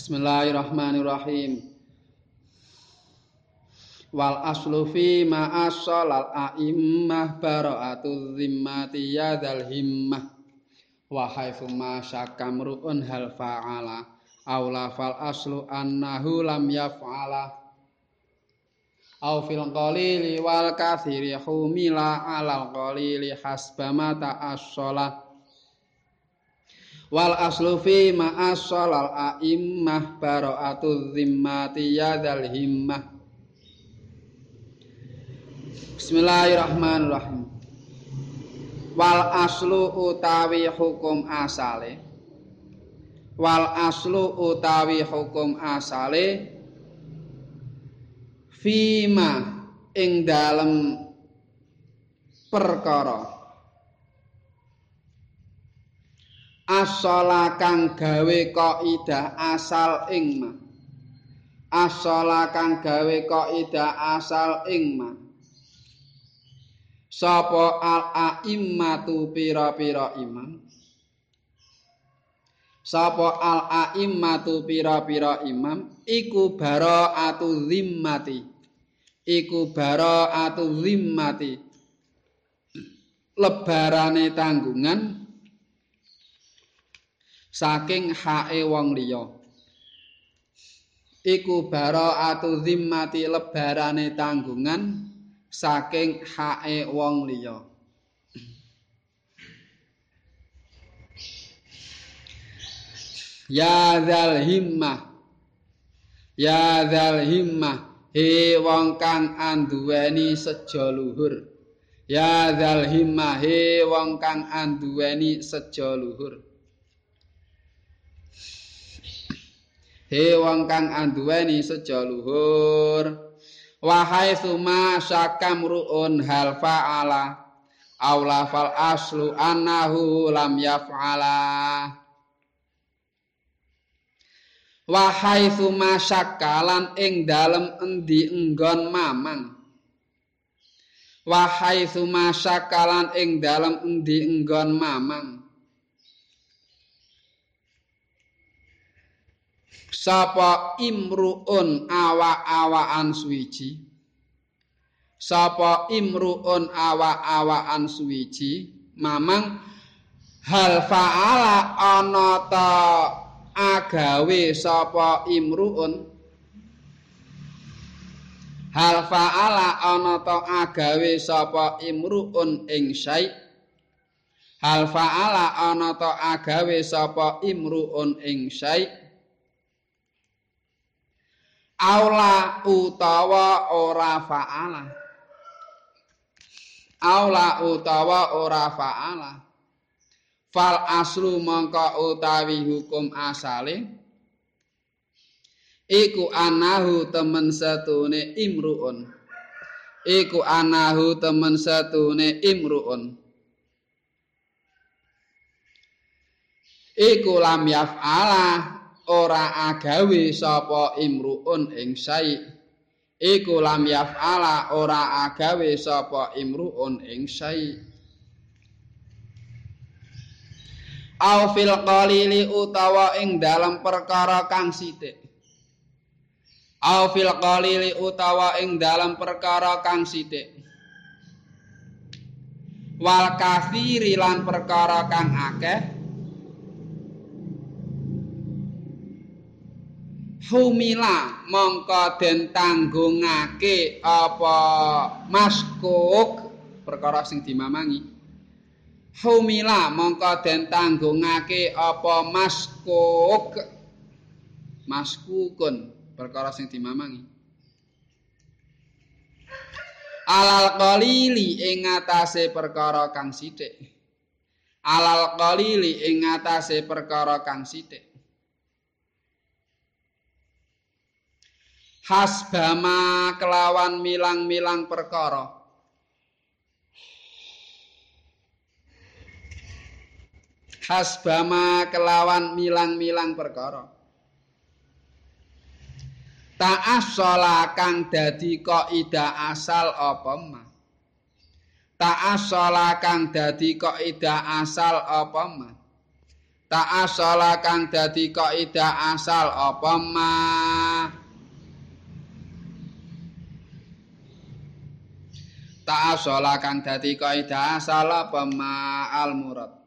Bismillahirrahmanirrahim. Wal aslu fi ma asolal a'immah bara'atu zimmati yadal himmah. Wa haitsu ma syakamru'un hal fa'ala. Aula fal aslu annahu lam yaf'ala. Au fil qalili wal kathiri humila alal qalili hasba mata as-sholah. Wal aslu fi ma asolal a'immah bara'atu zimmati yadal himmah. Bismillahirrahmanirrahim. Wal aslu utawi hukum asale. Wal aslu utawi hukum asale Fima ing dalem perkara asala kang gawe kaidah asal ing ma. Asala kang gawe kaidah asal ing ma. Sapa al aimmatu pira-pira imam? Sapa al aimmatu pira-pira imam? Iku bara'atu zimmati. Iku bara'atu zimmati. Lebarane tanggungan saking hae wong liya. Iku bara'atu zimmati lebarane tanggungan saking hae wong liya. Ya zal himmah. Ya zal himmah. He wong kang anduweni sejo luhur. Ya zal himmah. He wong kang anduweni sejo luhur he wong kang anduweni seja luhur. Wahai suma sakamruun hal fa'ala. Aula fal aslu annahu lam yaf'ala. Wahai suma sakalan ing dalem endi enggon mamang. Wahai suma sakalan ing dalem endi enggon mamang sapa imruun awa-awaan suwiji? Sapa imruun awa-awaan suwiji? Mamang hal faala ana ta agawe sapa imruun? Hal faala ana ta agawe sapa imruun ing syai? Hal faala ana ta agawe sapa imruun ing syai aula utawa ora faala. Aula utawa ora faala. Fal aslu mongko utawi hukum asale. Iku anahu temen satune imruun. Iku anahu temen satune imruun. Iku lam yaf'ala ora agawe sapa imruun ing sai. Iku lam yaf'ala ora agawe sapa imruun ing sai. Au fil qalili utawa ing dalam perkara kang sithik. Au fil qalili utawa ing dalam perkara kang sithik. Wal kafiri lan perkara kang akeh humila mongko den tanggungake apa? Maskuk perkara sing dimamangi. Humila mongko den tanggungake apa? Maskuk maskukun perkara sing dimamangi. Alal qalili ing atase perkara kang sithik. Alal qalili ing atase perkara kang sithik hasbama kelawan milang-milang perkara. Hasbama kelawan milang-milang perkara. Ta'assola kang dadi kaidah asal apa ma? Ta'assola kang dadi kaidah asal apa ma? Ta'asala kang dadi kaidah asal apa ma ta'asala kang dadi kaidah asal apa ma al murad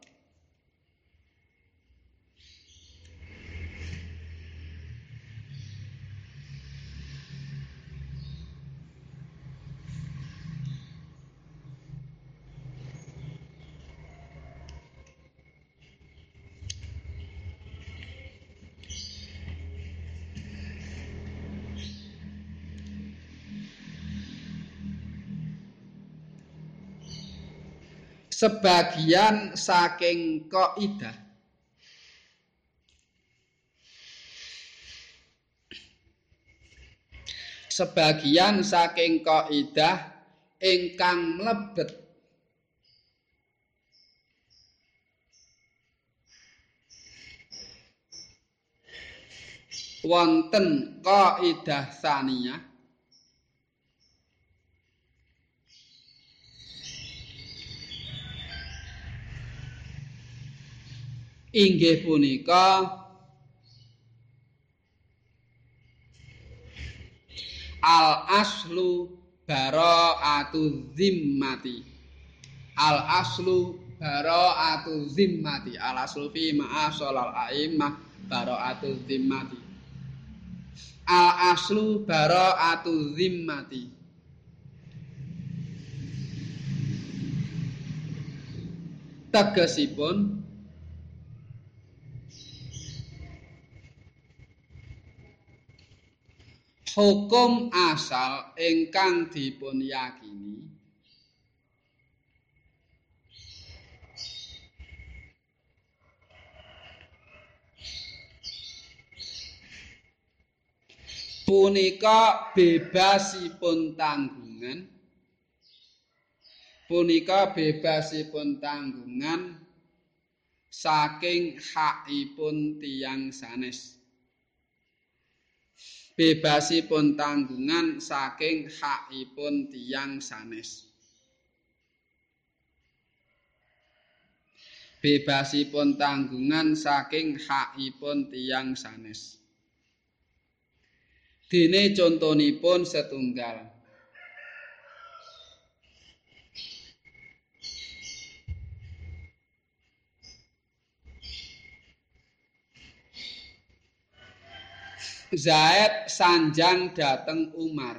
sebagian saking kaidah sebagian saking kaidah ingkang mlebet. Wonten kaidah saniyah inggih punika. Al aslu bara'atu zimmati. Al aslu bara'atu zimmati. Al aslu fi ma'asal al a'immah bara'atu zimmati. Al aslu bara'atu zimmati. Tegesipun hukum asal ingkang dipun yakini punika bebasipun tanggungan. Punika bebasipun tanggungan saking hakipun tiang sanes bebasipun tanggungan saking hakipun tiang sanes. Bebasipun tanggungan saking hakipun tiang sanes. Dene contonipun setunggal. Zaid sanjang dateng Umar.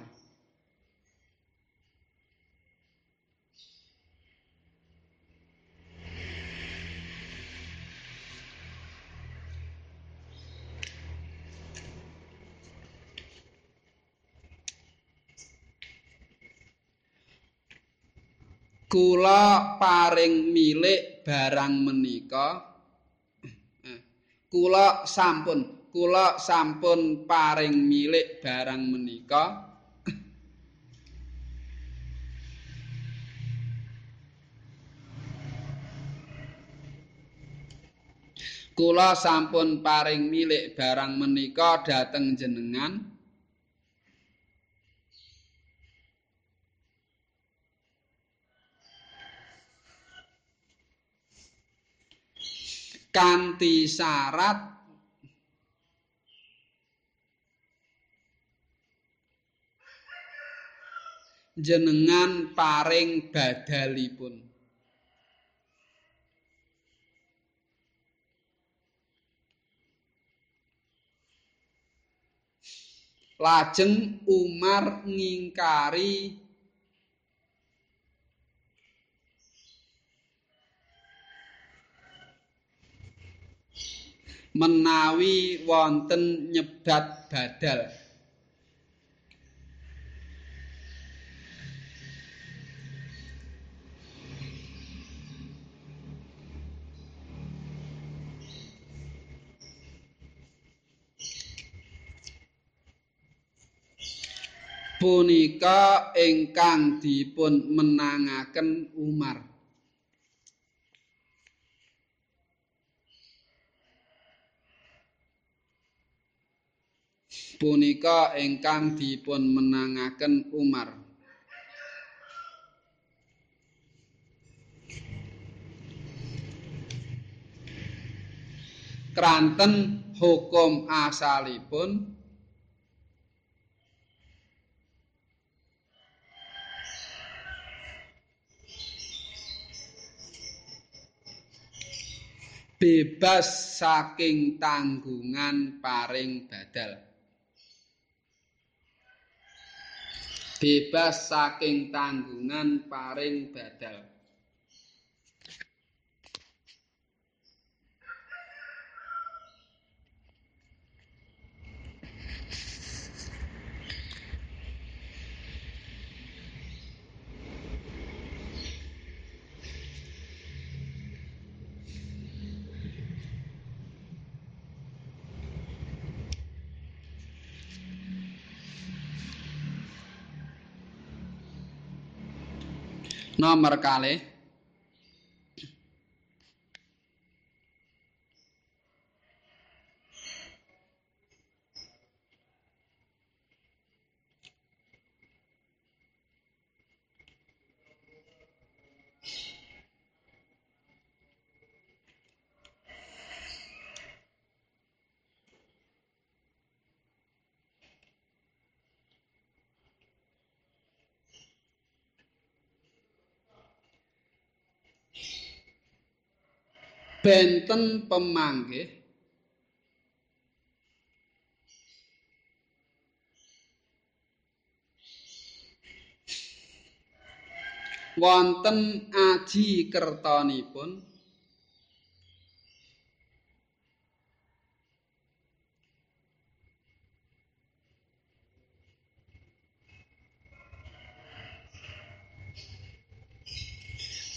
Kula paring milik barang menika. Kula sampun kula sampun paring milik barang menika. Kula sampun paring milik barang menika dhateng jenengan. Kanthi syarat jenengan paring badalipun lajeng Umar ngingkari menawi wonten nyebat badal punika ingkang dipun menangaken Umar. Punika ingkang dipun menangaken Umar. kranten hukum asalipun bebas saking tanggungan paring badal. Bebas saking tanggungan paring badal nomor kalih benten pemanggih. Wonten aji kertonipun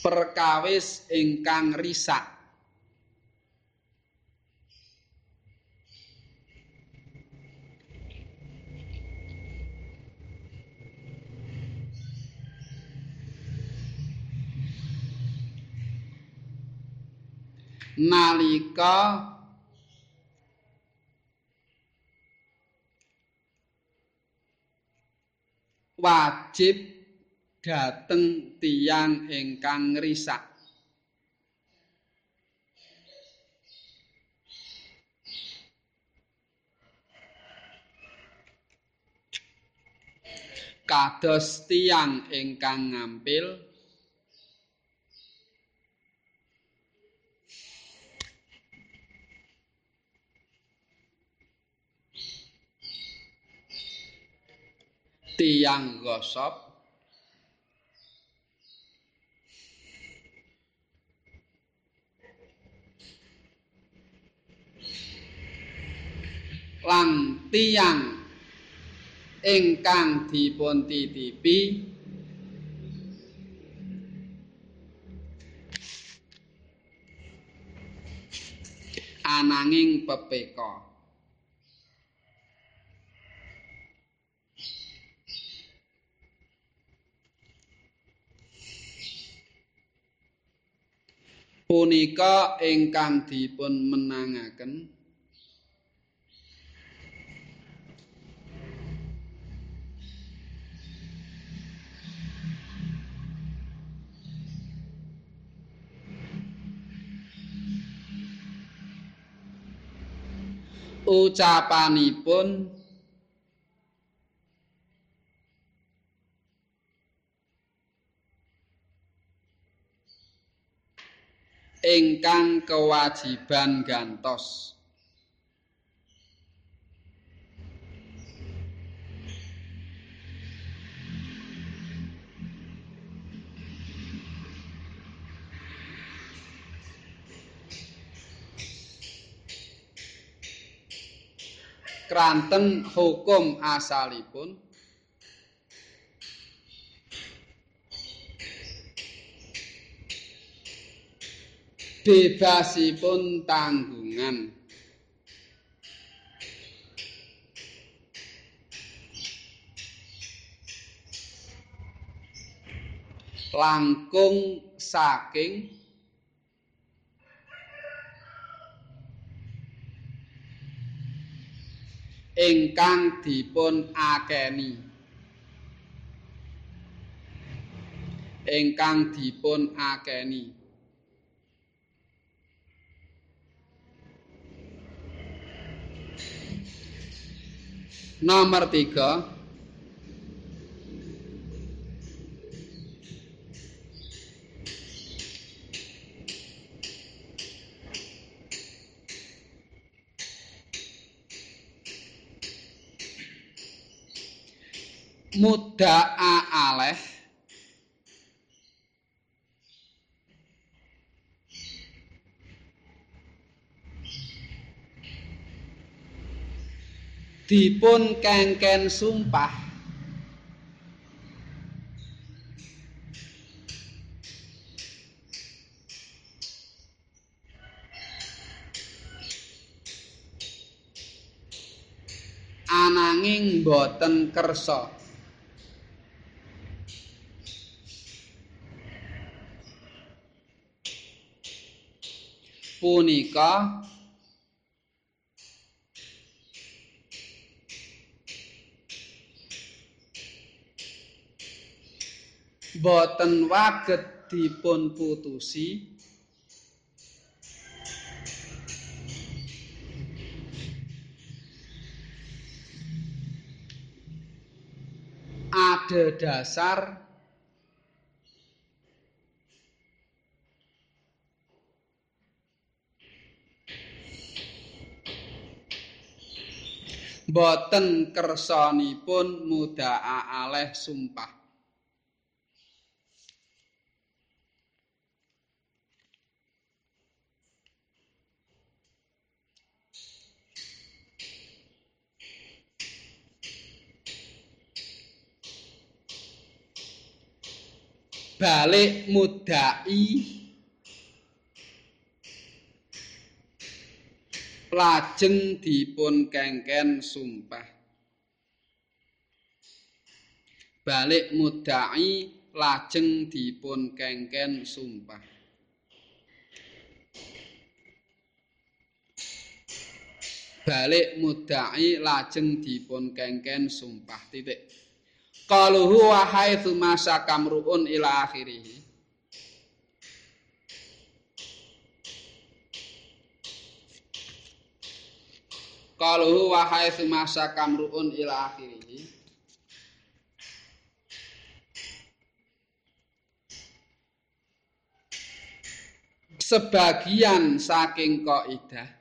perkawis ingkang risak nalika wajib dhateng tiyang ingkang ngrisak. Kados tiyang ingkang ngampil tiyang gosop. Lan tiyang ingkang dipun titipi ananging pepeka punika ingkang dipun menangaken ucapanipun ingkang kewajiban gantos kranten hukum asalipun bebasipun tanggungan. Langkung saking ingkang dipun akeni. Ingkang dipun akeni Nomor tiga. Muda'a aleh dipun kengken sumpah. Ananging boten kersa. Punika boten waget dipun putusi ada dasar boten kersanipun mudaa aleh sumpah balik mudai lajeng dipun kengken sumpah. Balik mudai lajeng dipun kengken sumpah. Balik mudai lajeng dipun kengken sumpah. Titik qaluhu wa haitsu masa kamruun ila akhirih. Qaluhu wa haitsu masa kamruun ila akhirih. Sebagian saking kaidah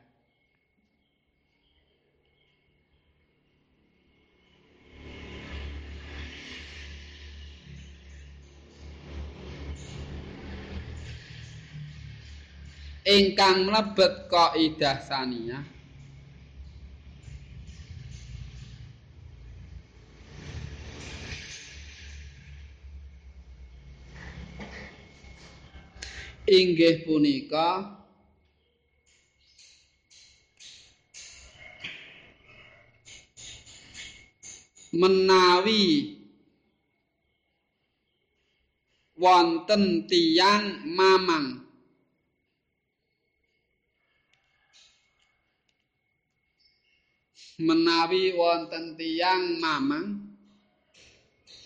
ingkang mlebet kaidah saniyah inggih punika menawi wonten tiyang mamang menawi wonten tiyang mamang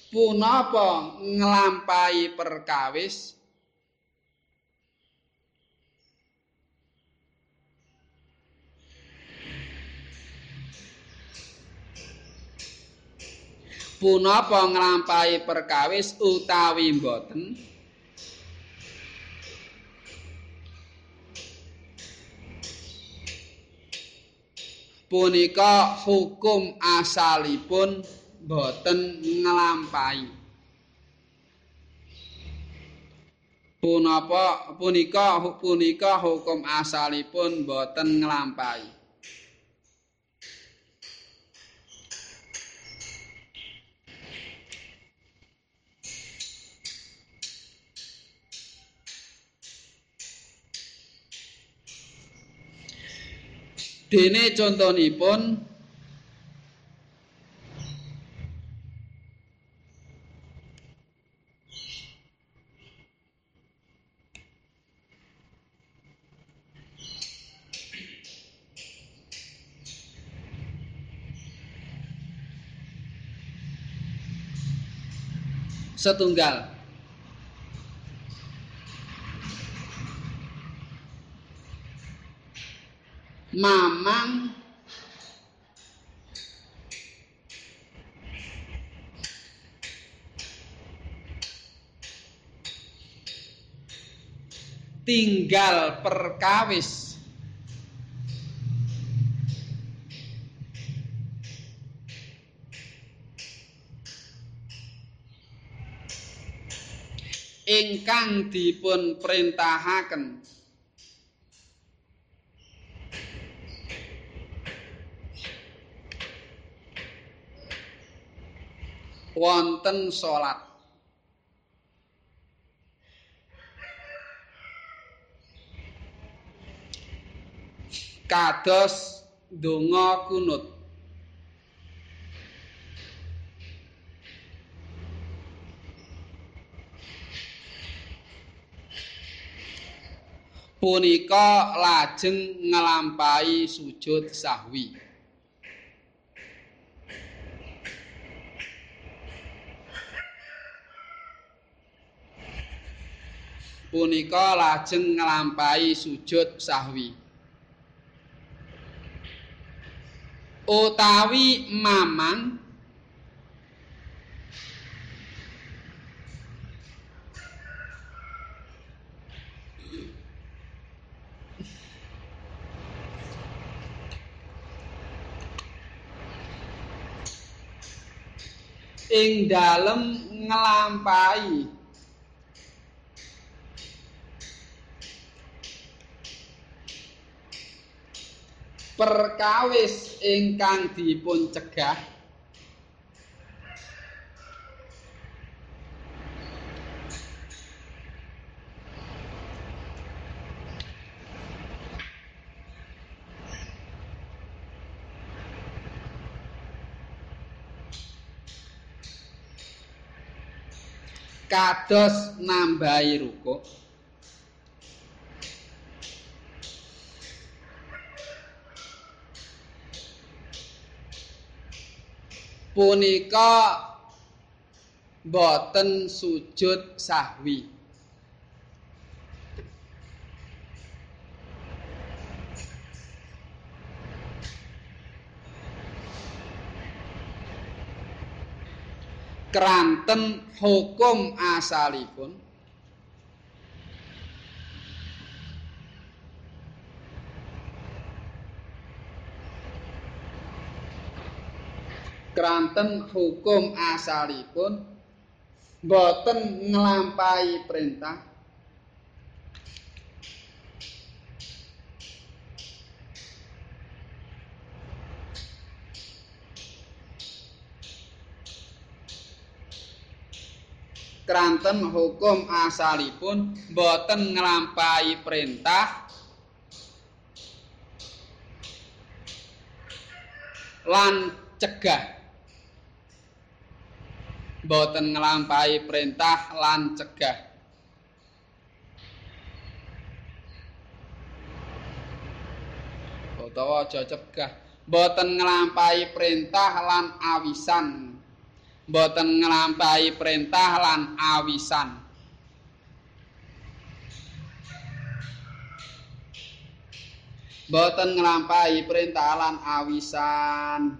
punapa nglampahi perkawis? Punapa nglampahi perkawis utawi mboten punika hukum asalipun boten nglampahi. Punapa punika punika hukum asalipun boten nglampahi Dene contonipun setunggal Mamang. Tinggal perkawis. Ingkang dipun perintahaken wonten salat kados donga kunut punika lajeng nglampahi sujud sahwi. Punika lajeng nglampahi sujud sahwi. Utawi mamang ing dalem nglampahi perkawis ingkang dipun cegah kados nambahi rukuk punika boten sujud sahwi. Kranten hukum asalipun kranten hukum asalipun boten nglampahi perintah. Kranten hukum asalipun boten nglampahi perintah. Lan cegah boten nglampahi perintah lan cegah utawa aja cegah boten nglampahi perintah lan awisan boten nglampahi perintah lan awisan. Boten nglampahi perintah lan awisan.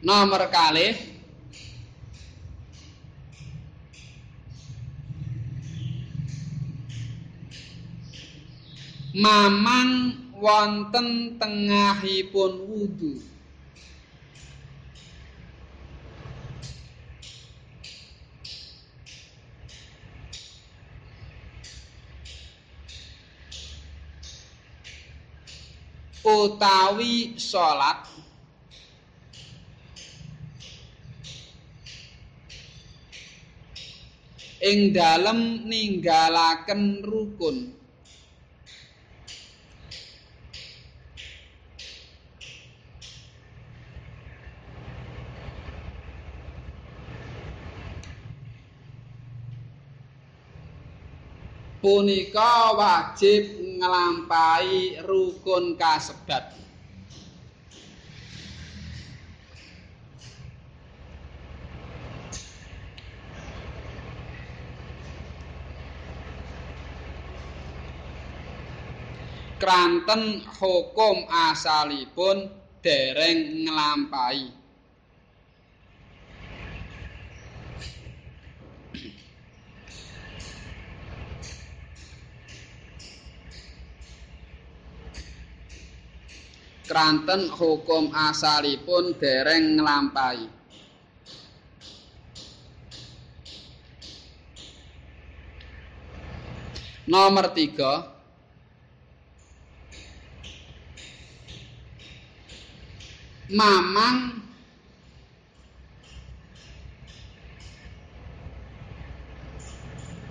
Nomor kali Mamang wonten tengahipun wudu. utawi salat ing dalem ninggalaken rukun. Punika wajib nglampahi rukun kasebat kranten hukum asalipun dereng nglampahi. Kranten hukum asalipun dereng nglampahi. Nomor 3 Mamang.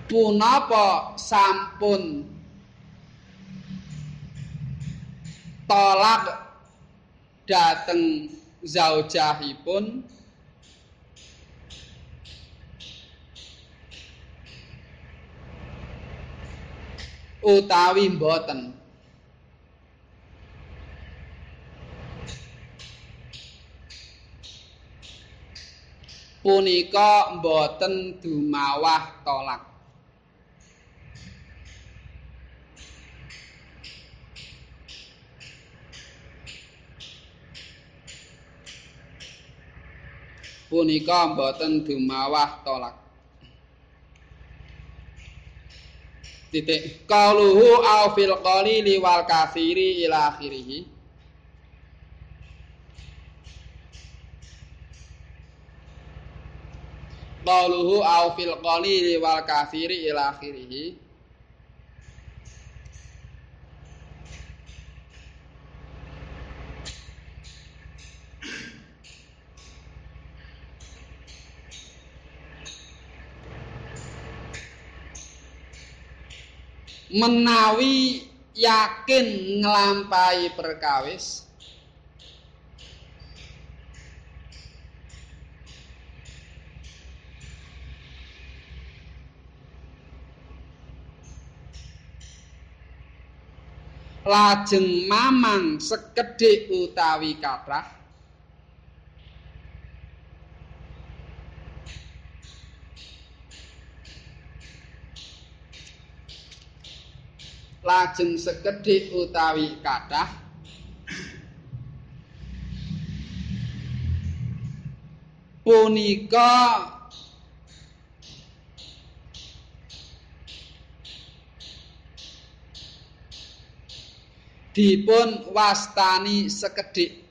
Punapa sampun tolak dateng zaujahipun? Utawi mboten punika mboten dumawah tolak punika mboten dumawah tolak titik. Qaluhu au fil qalili wal katsiri ila akhirih qaluhu au fil qalili wal katsiri ila akhirih menawi yakin nglampahi perkawis lajeng mamang sekedhik utawi kathah. Lajeng sekedhik utawi kathah. Punika dipun wastani sekedhik.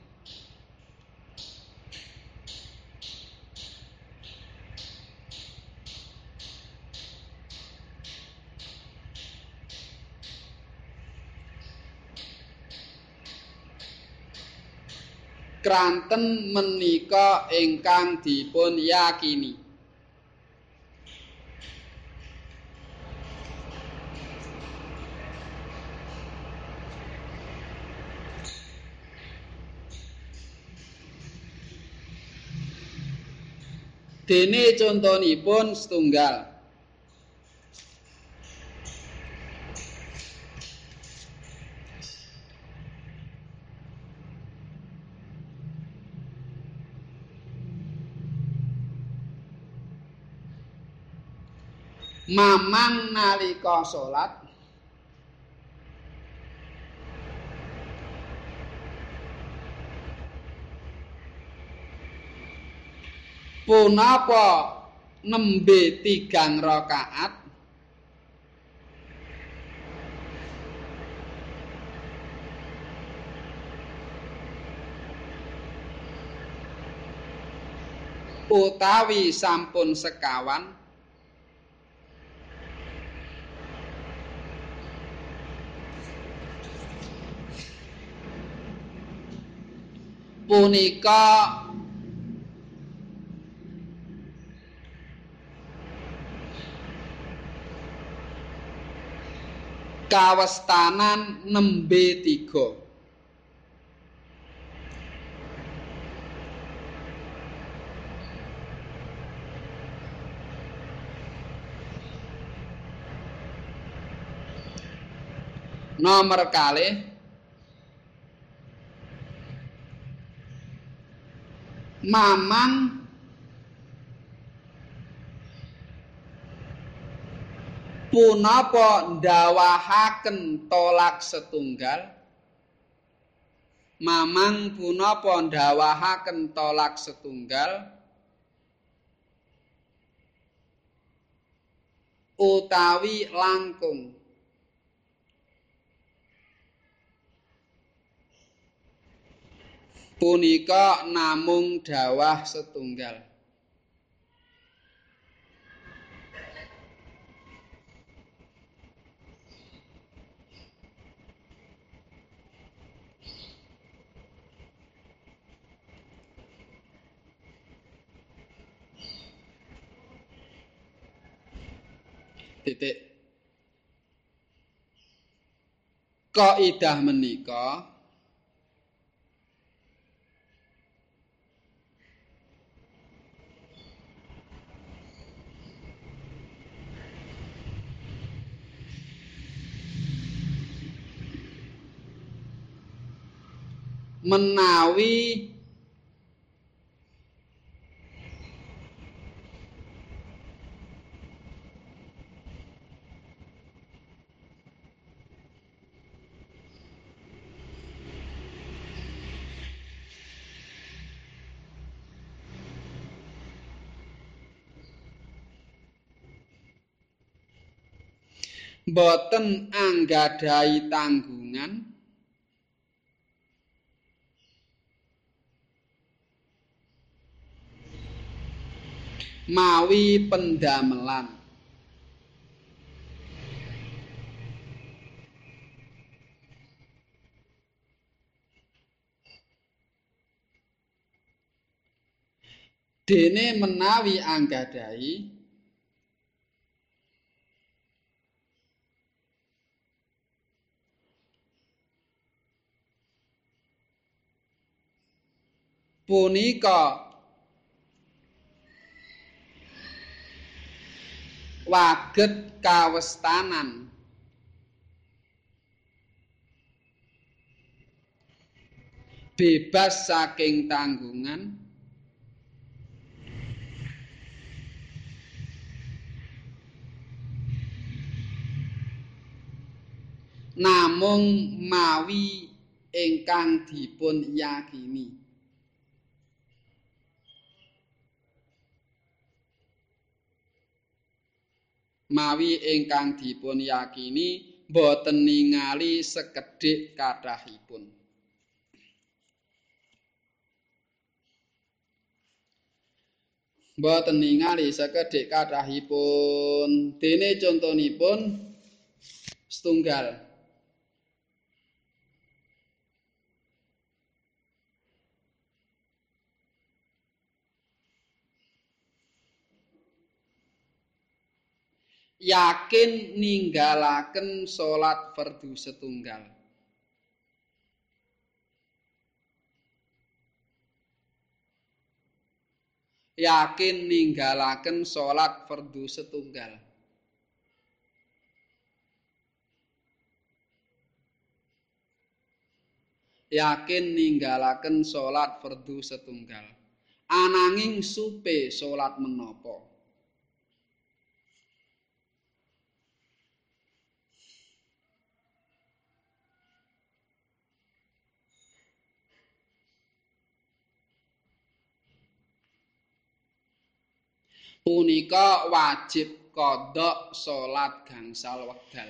Kranten menika ingkang dipun yakini Dene contonipun setunggal. Mamang nalika salat punapa nembe tigang rakaat? Utawi sampun sekawan? Punika kawestanan nembe tiga. Nomor kalih mamang punapa ndawahaken tolak setunggal? Mamang punapa ndawahaken tolak setunggal? Utawi langkung. Punika namung dawah setunggal titik kaidah menika menawi boten anggadhahi tanggungan. Mawi pendamelan. Dene menawi anggadhahi punika waget kawestanan. Bebas saking tanggungan. Namung mawi ingkang dipun yakini mawi ingkang dipun yakini boten ningali sekedhik kathahipun. Boten ningali sekedhik kathahipun. Dene contonipun setunggal yakin ninggalaken salat fardu setunggal. Yakin ninggalaken salat fardu setunggal. Yakin ninggalaken salat fardu setunggal. Ananging supe salat menapa punika wajib kodok salat gangsal wekdal.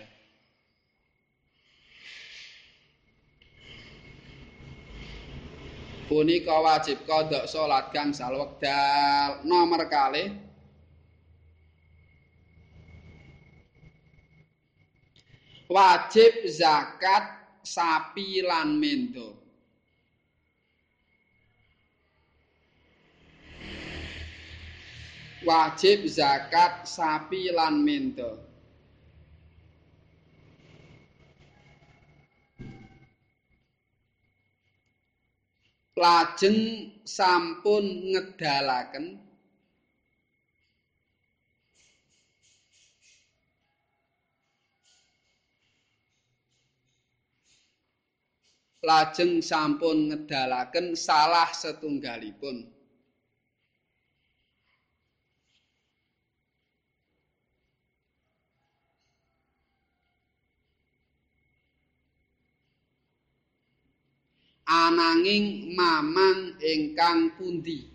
Punika wajib kodok salat gangsal wekdal. Nomor kalih wajib zakat sapi lan mendo wajib zakat sapi lan mento. Lajeng sampun ngedalaken Lajeng sampun ngedalaken salah setunggalipun ananging mamang ingkang pundi?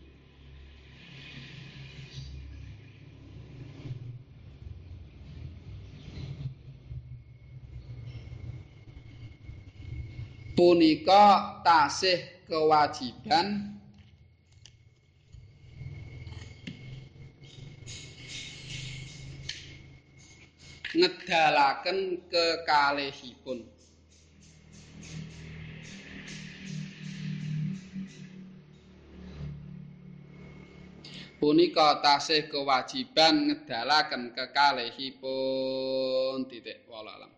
Punika tasih kewajiban. Ngedalaken kekalihipun punika tasih kewajiban ngedalaken kekalihipun. Titik wala